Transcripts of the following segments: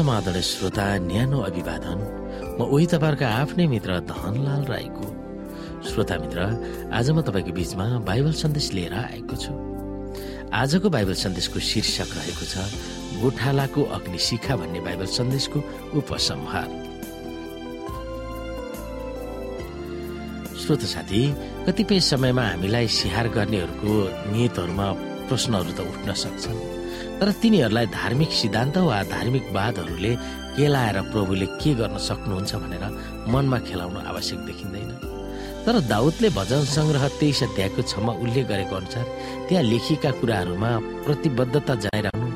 समाधान श्रोता न्यानो अभिवादन। म उही तपाईँहरूका आफ्नै मित्र धनलाल राईको। श्रोता मित्र आज म तपाईँको बीचमा बाइबल सन्देश लिएर आएको छु। आजको बाइबल सन्देशको शीर्षक रहेको छ गोठालाको अग्नि शिखा भन्ने बाइबल सन्देशको उपसंहार। श्रोत साथी कतिपय समयमा हामीलाई सिहार गर्नेहरूको नियतहरूमा प्रश्नहरू त उठ्न सक्छन्। तर तिनीहरूलाई धार्मिक सिद्धान्त वा धार्मिक वादहरूले केलाएर प्रभुले के गर्न सक्नुहुन्छ भनेर मनमा खेलाउनु आवश्यक देखिँदैन। तर दाउदले भजन सङ्ग्रह तेइस अध्यायको छमा उल्लेख गरेको अनुसार त्यहाँ लेखिएका कुराहरूमा प्रतिबद्धता जनाइरहनु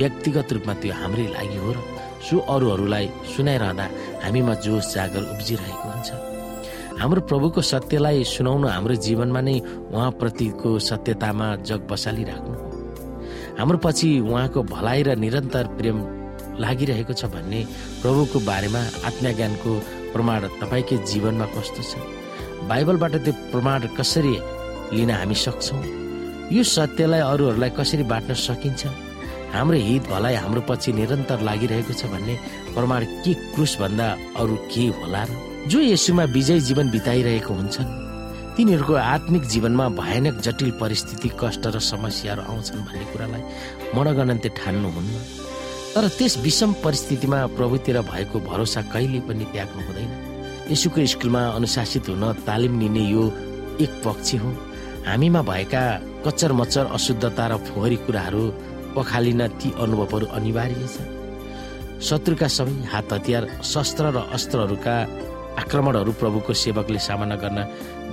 व्यक्तिगत रूपमा त्यो हाम्रै लागि हो र सो अरूहरूलाई सुनाइरहँदा हामीमा जोस जागर उब्जिरहेको हुन्छ। हाम्रो प्रभुको सत्यलाई सुनाउनु हाम्रो जीवनमा नै उहाँप्रतिको सत्यतामा जग बसाली राख्नु हो। हाम्रो पछि उहाँको भलाइ र निरन्तर प्रेम लागिरहेको छ भन्ने प्रभुको बारेमा आत्मज्ञानको प्रमाण तपाईँकै जीवनमा कस्तो छ? बाइबलबाट त्यो प्रमाण कसरी लिन हामी सक्छौँ? यो सत्यलाई अरूहरूलाई कसरी बाँट्न सकिन्छ? हाम्रो हित भलाइ हाम्रो पछि निरन्तर लागिरहेको छ भन्ने प्रमाण के क्रुसभन्दा अरू के होला र? जो यसुमा विजय जीवन बिताइरहेको हुन्छन् तिनीहरूको आत्मिक जीवनमा भयानक जटिल परिस्थिति कष्ट र समस्याहरू आउँछन् भन्ने कुरालाई मनगणन्ते ठान्नुहुन्न। तर त्यस विषम परिस्थितिमा प्रभुतिर भएको भरोसा कहिले पनि त्याग्नु हुँदैन। यसुको स्कुलमा अनुशासित हुन तालिम लिने यो एक पक्ष हो। हामीमा भएका कच्चर मच्चर अशुद्धता र फोहोरी कुराहरू पखालिन ती अनुभवहरू अनिवार्य छ शत्रुका सबै हात हतियार शस्त्र र अस्त्रहरूका आक्रमणहरू प्रभुको सेवकले सामना गर्न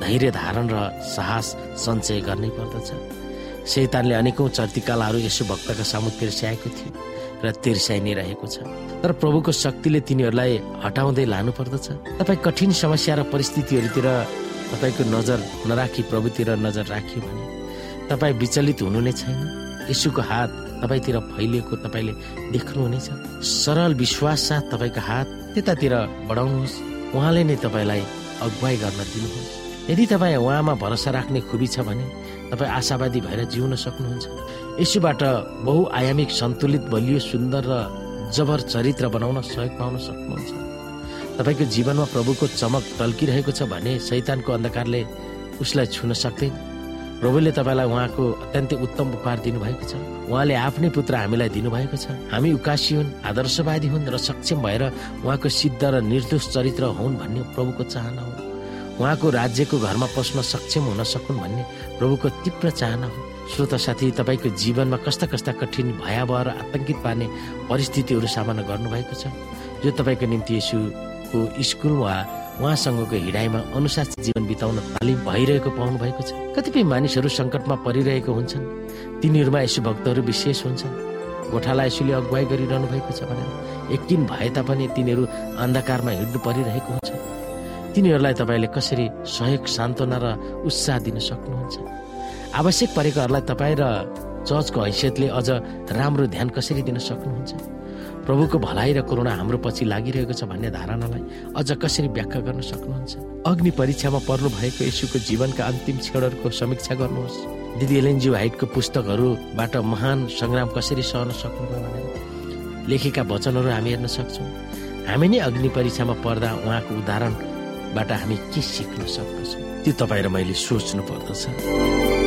धैर्य धारण र साहस सञ्चय गर्नै पर्दछ। शैतानले अनेकौं चर्तिकालाहरू यसो भक्तका सामु तिर्स्याएको थियो र तिर्स्याइ नै रहेको छ। तर प्रभुको शक्तिले तिनीहरूलाई हटाउँदै लानु पर्दछ। तपाईँ कठिन समस्या र परिस्थितिहरूतिर तपाईँको नजर नराखी प्रभुतिर नजर राख्यो भने तपाईँ विचलित हुनु नै छैन। यसुको हात तपाईँतिर फैलिएको तपाईँले देख्नुहुनेछ। सरल विश्वास साथ तपाईँको हात त्यतातिर बढाउनुहोस्। उहाँले नै तपाईँलाई अगुवाई गर्न दिनुहोस् यदि तपाईँ उहाँमा भरोसा राख्ने खुबी छ भने तपाईँ आशावादी भएर जिउन सक्नुहुन्छ। यसुबाट बहुआयामिक सन्तुलित बलियो सुन्दर र जबर चरित्र बनाउन सहयोग पाउन सक्नुहुन्छ। तपाईँको जीवनमा प्रभुको चमक टल्किरहेको छ भने शैतानको अन्धकारले उसलाई छुन सक्दैन। प्रभुले तपाईँलाई उहाँको अत्यन्तै उत्तम उपहार दिनुभएको छ। उहाँले आफ्नै पुत्र हामीलाई दिनुभएको छ। हामी उकासी हुन् आदर्शवादी हुन् र सक्षम भएर उहाँको सिद्ध र निर्दोष चरित्र हुन् भन्ने प्रभुको चाहना हो। उहाँको राज्यको घरमा पस्न सक्षम हुन सकुन् भन्ने प्रभुको तीव्र चाहना हो। श्रोत साथी तपाईँको जीवनमा कस्ता कस्ता कठिन भयावह र आतंकित पार्ने परिस्थितिहरू सामना गर्नुभएको छ। जो तपाईँको निम्ति यसुको स्कुल वा उहाँसँगको हिँडाइमा अनुशासित जीवन बिताउन तालिम भइरहेको पाउनु भएको छ। कतिपय मानिसहरू सङ्कटमा परिरहेको हुन्छन्। तिनीहरूमा यसो भक्तहरू विशेष हुन्छन्। गोठालाई यसुले अगुवाई गरिरहनु भएको छ भनेर यकिन भए तापनि तिनीहरू अन्धकारमा हिँड्नु परिरहेको हुन्छ। तिनीहरूलाई तपाईँले कसरी सहयोग सान्त्वना र उत्साह दिन सक्नुहुन्छ? आवश्यक परेकाहरूलाई तपाईँ र चर्चको हैसियतले अझ राम्रो ध्यान कसरी दिन सक्नुहुन्छ? प्रभुको भलाइ र करुणा हाम्रो पछि लागिरहेको छ भन्ने धारणालाई अझ कसरी व्याख्या गर्न सक्नुहुन्छ? अग्नि परीक्षामा पर्नु भएको यशुको जीवनका अन्तिम क्षणहरूको समीक्षा गर्नुहोस्। दिदी एलएनजी हाइटको पुस्तकहरूबाट महान सङ्ग्राम कसरी सहन सक्नुभयो भनेर। लेखेका वचनहरू हामी हेर्न सक्छौँ। हामी नै अग्नि परीक्षामा पर्दा उहाँको उदाहरणबाट हामी के सिक्न सक्दछौँ? त्यो तपाईँ र मैले सोच्नु पर्दछ।